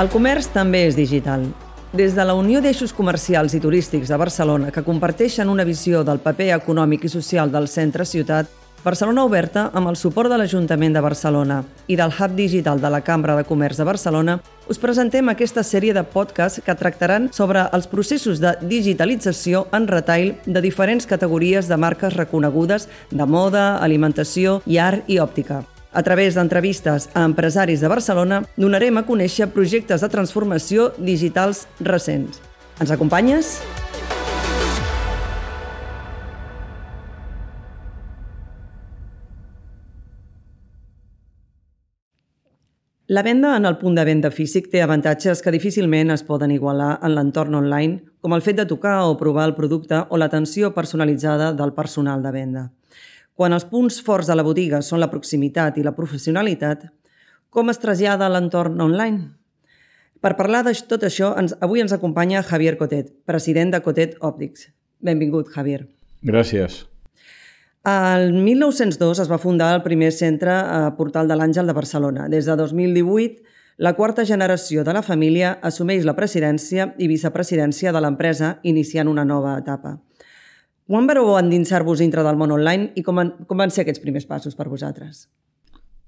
El comerç també és digital. Des de la Unió d'Eixos Comercials i Turístics de Barcelona, que comparteixen una visió del paper econòmic i social del centre-ciutat, Barcelona Oberta, amb el suport de l'Ajuntament de Barcelona i del Hub Digital de la Cambra de Comerç de Barcelona, us presentem aquesta sèrie de podcasts que tractaran sobre els processos de digitalització en retail de diferents categories de marques reconegudes de moda, alimentació i art i òptica. A través d'entrevistes a empresaris de Barcelona, donarem a conèixer projectes de transformació digitals recents. Ens acompanyes? La venda en el punt de venda físic té avantatges que difícilment es poden igualar en l'entorn online, com el fet de tocar o provar el producte o l'atenció personalitzada del personal de venda. Quan els punts forts de la botiga són la proximitat i la professionalitat, com es trasllada a l'entorn online? Per parlar de tot això, ens, avui ens acompanya Javier Cotet, president de Cotet Optics. Benvingut, Javier. Gràcies. El 1902 es va fundar el primer centre a eh, Portal de l'Àngel de Barcelona. Des de 2018, la quarta generació de la família assumeix la presidència i vicepresidència de l'empresa, iniciant una nova etapa. Quan vareu endinsar-vos dintre del món online i com, com van ser aquests primers passos per vosaltres?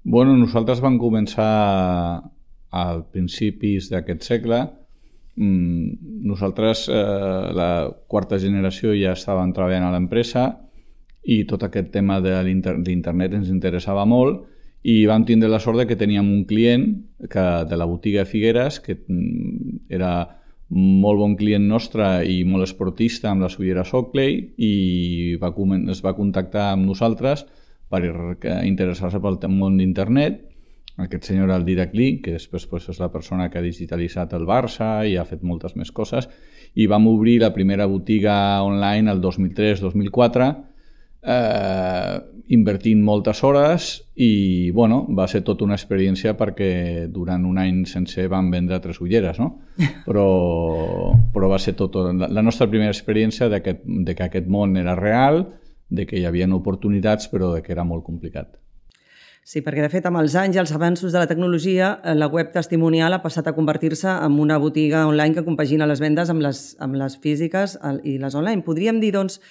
Bueno, nosaltres vam començar al principis d'aquest segle. Mm, nosaltres, eh, la quarta generació, ja estàvem treballant a l'empresa i tot aquest tema de l'internet ens interessava molt i vam tindre la sort que teníem un client que, de la botiga Figueres que mm, era molt bon client nostre i molt esportista amb les ulleres Oakley i va, es va contactar amb nosaltres per interessar-se pel món d'internet. Aquest senyor el Didac Lee, que després pues, és la persona que ha digitalitzat el Barça i ha fet moltes més coses, i vam obrir la primera botiga online el 2003-2004 eh, invertint moltes hores i bueno, va ser tota una experiència perquè durant un any sencer vam vendre tres ulleres, no? Però, però va ser tot, la nostra primera experiència de que, de que aquest món era real, de que hi havia oportunitats, però de que era molt complicat. Sí, perquè de fet amb els anys i els avanços de la tecnologia, eh, la web testimonial ha passat a convertir-se en una botiga online que compagina les vendes amb les, amb les físiques i les online. Podríem dir, doncs,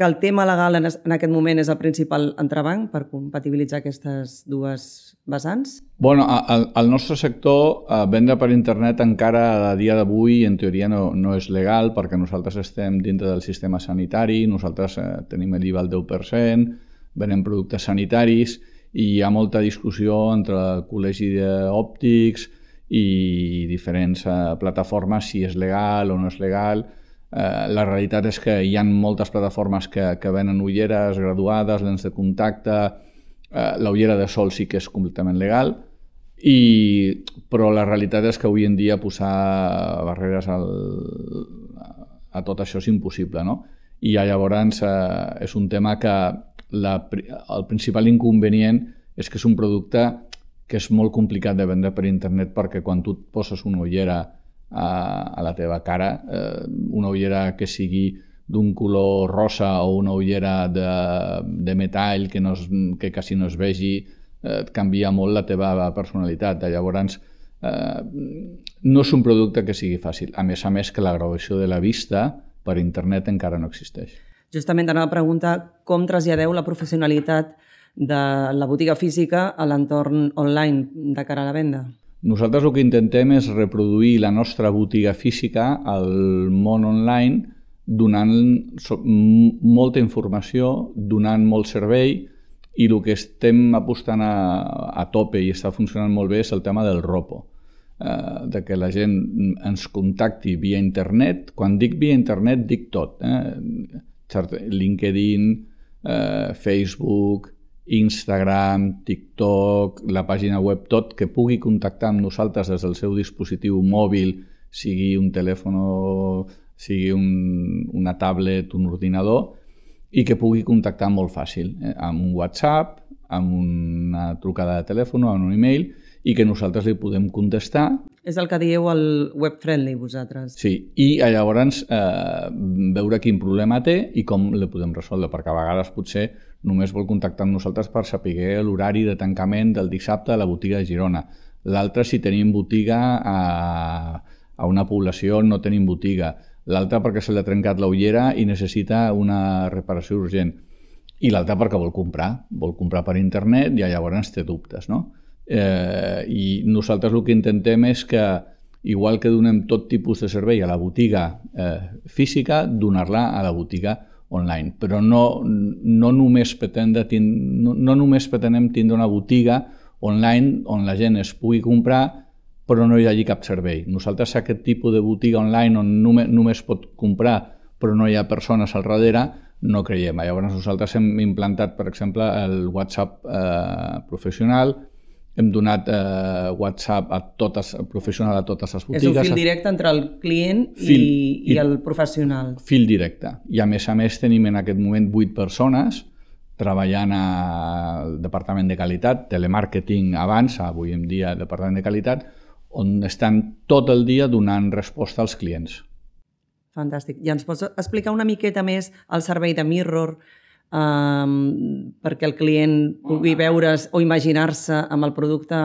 que el tema legal en, en aquest moment és el principal entrebanc per compatibilitzar aquestes dues vessants? Bueno, al, al nostre sector, eh, vendre per internet encara a dia d'avui en teoria no, no és legal perquè nosaltres estem dintre del sistema sanitari, nosaltres eh, tenim l'IVA al 10%, venem productes sanitaris i hi ha molta discussió entre el col·legi d'òptics i diferents eh, plataformes si és legal o no és legal la realitat és que hi ha moltes plataformes que, que venen ulleres graduades, lents de contacte, eh, la ullera de sol sí que és completament legal, i, però la realitat és que avui en dia posar barreres al, a tot això és impossible, no? I llavors eh, és un tema que la, el principal inconvenient és que és un producte que és molt complicat de vendre per internet perquè quan tu et poses una ullera a, a la teva cara, eh, una ullera que sigui d'un color rosa o una ullera de, de metall que, no es, que quasi no es vegi, eh, canvia molt la teva personalitat. Llavors, eh, no és un producte que sigui fàcil. A més a més que la gravació de la vista per internet encara no existeix. Justament t'anava a preguntar com traslladeu la professionalitat de la botiga física a l'entorn online de cara a la venda. Nosaltres el que intentem és reproduir la nostra botiga física al món online donant molta informació, donant molt servei i el que estem apostant a, a tope i està funcionant molt bé és el tema del ROPO, eh, de que la gent ens contacti via internet. Quan dic via internet dic tot, eh? LinkedIn, eh, Facebook, Instagram, TikTok, la pàgina web, tot que pugui contactar amb nosaltres des del seu dispositiu mòbil, sigui un telèfon, sigui un, una tablet, un ordinador, i que pugui contactar molt fàcil, eh, amb un WhatsApp, amb una trucada de telèfon o amb un e-mail, i que nosaltres li podem contestar. És el que dieu el web-friendly, vosaltres. Sí, i llavors eh, veure quin problema té i com le podem resoldre, perquè a vegades potser només vol contactar amb nosaltres per saber l'horari de tancament del dissabte a la botiga de Girona. l'altre si tenim botiga a, a una població no tenim botiga, l'altre perquè se li ha trencat l'ullera i necessita una reparació urgent, i l'altre perquè vol comprar, vol comprar per internet i llavors té dubtes, no? Eh, I nosaltres el que intentem és que, igual que donem tot tipus de servei a la botiga eh, física, donar-la a la botiga online. Però no, no, només pretendre, no, no només pretenem tindre una botiga online on la gent es pugui comprar però no hi hagi cap servei. Nosaltres aquest tipus de botiga online on només, només pot comprar però no hi ha persones al darrere, no creiem. Llavors nosaltres hem implantat, per exemple, el WhatsApp eh, professional, hem donat eh, WhatsApp a totes, professional a totes les botigues. És un fil directe entre el client fil, i, i, i el professional. Fil directe. I a més a més tenim en aquest moment 8 persones treballant al Departament de Qualitat, telemàrqueting abans, avui en dia Departament de Qualitat, on estan tot el dia donant resposta als clients. Fantàstic. I ens pots explicar una miqueta més el servei de Mirror, um, perquè el client pugui veure's o imaginar-se amb el producte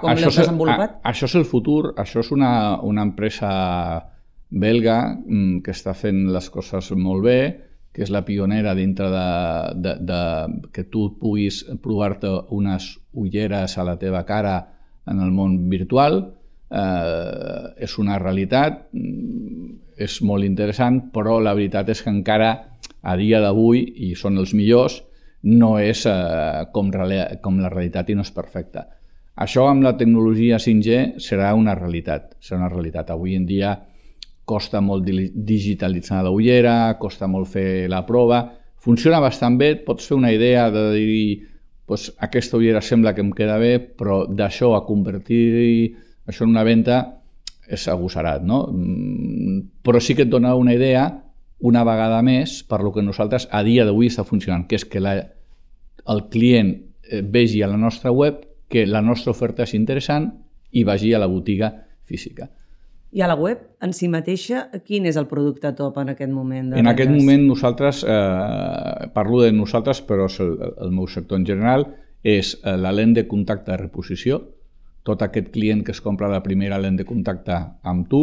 com l'heu desenvolupat? A, això és el futur, això és una, una empresa belga mm, que està fent les coses molt bé, que és la pionera dintre de, de, de que tu puguis provar-te unes ulleres a la teva cara en el món virtual. Eh, és una realitat, mm, és molt interessant, però la veritat és que encara a dia d'avui, i són els millors, no és eh, com, com la realitat i no és perfecta. Això amb la tecnologia 5G serà una realitat. Serà una realitat. Avui en dia costa molt digitalitzar la ullera, costa molt fer la prova, funciona bastant bé, pots fer una idea de dir pues, aquesta ullera sembla que em queda bé, però d'això a convertir això en una venda és agossarat, no? Mm, però sí que et dona una idea una vegada més per lo que nosaltres a dia d'avui està funcionant, que és que la, el client eh, vegi a la nostra web que la nostra oferta és interessant i vagi a la botiga física. I a la web en si mateixa, quin és el producte top en aquest moment? De en aquest moment nosaltres, eh, parlo de nosaltres, però és el, el meu sector en general, és eh, la lent de contacte de reposició, tot aquest client que es compra la primera lent de contacte amb tu,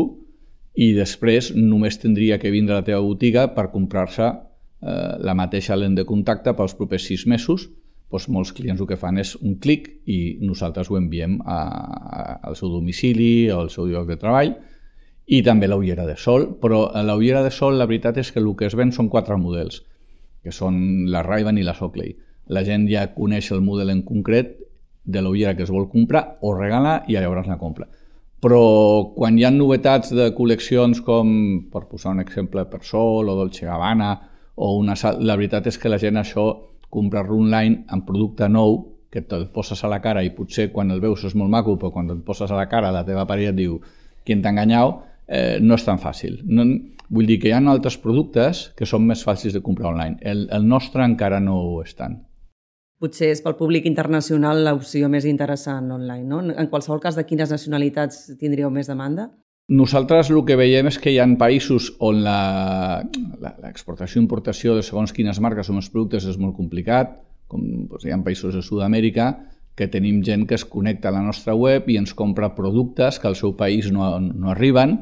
i després només tindria que vindre a la teva botiga per comprar-se eh, la mateixa lent de contacte pels propers sis mesos. Doncs molts clients el que fan és un clic i nosaltres ho enviem a, a, al seu domicili al seu lloc de treball i també l'ullera de sol, però l'ullera de sol la veritat és que el que es ven són quatre models, que són la ray i la Sockley. La gent ja coneix el model en concret de l'ullera que es vol comprar o regalar i llavors la compra però quan hi ha novetats de col·leccions com, per posar un exemple, per Sol o Dolce Gabbana, o una, la veritat és que la gent això, comprar-lo online amb producte nou, que te'l poses a la cara i potser quan el veus és molt maco, però quan et poses a la cara la teva parella et diu qui t'ha enganyat, eh, no és tan fàcil. No, vull dir que hi ha altres productes que són més fàcils de comprar online. El, el nostre encara no ho és tant potser és pel públic internacional l'opció més interessant online. No? En qualsevol cas, de quines nacionalitats tindríeu més demanda? Nosaltres el que veiem és que hi ha països on l'exportació i importació de segons quines marques o els productes és molt complicat, com doncs, hi ha països de Sud-amèrica que tenim gent que es connecta a la nostra web i ens compra productes que al seu país no, no arriben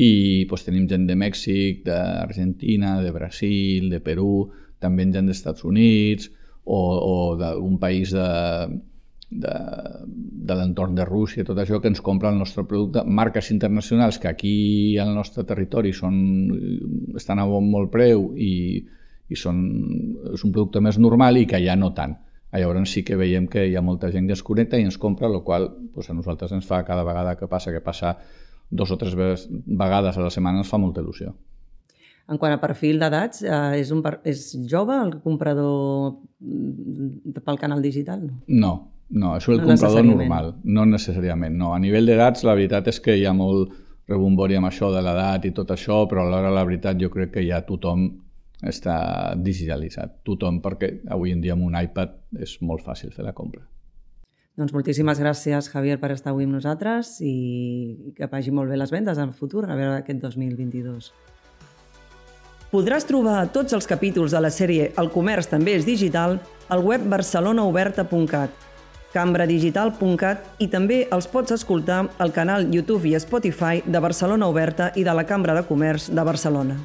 i doncs, tenim gent de Mèxic, d'Argentina, de Brasil, de Perú, també gent dels Estats Units, o, o d'un país de, de, de l'entorn de Rússia, tot això que ens compra el nostre producte, marques internacionals que aquí al nostre territori són, estan a bon molt preu i, i són, és un producte més normal i que ja no tant. Llavors sí que veiem que hi ha molta gent que es connecta i ens compra, el qual pues, a nosaltres ens fa cada vegada que passa, que passa dos o tres vegades a la setmana, ens fa molta il·lusió. En quant a perfil d'edats, eh, és, un, és jove el comprador mm, pel canal digital? No, no, és el no comprador normal, no necessàriament. No. A nivell d'edats, la veritat és que hi ha molt rebombori amb això de l'edat i tot això, però alhora la veritat jo crec que ja tothom està digitalitzat. Tothom, perquè avui en dia amb un iPad és molt fàcil fer la compra. Doncs moltíssimes gràcies, Javier, per estar avui amb nosaltres i que vagi molt bé les vendes en el futur, a veure aquest 2022. Podràs trobar tots els capítols de la sèrie El comerç també és digital al web barcelonaoberta.cat. cambradigital.cat i també els pots escoltar al canal YouTube i Spotify de Barcelona Oberta i de la Cambra de Comerç de Barcelona.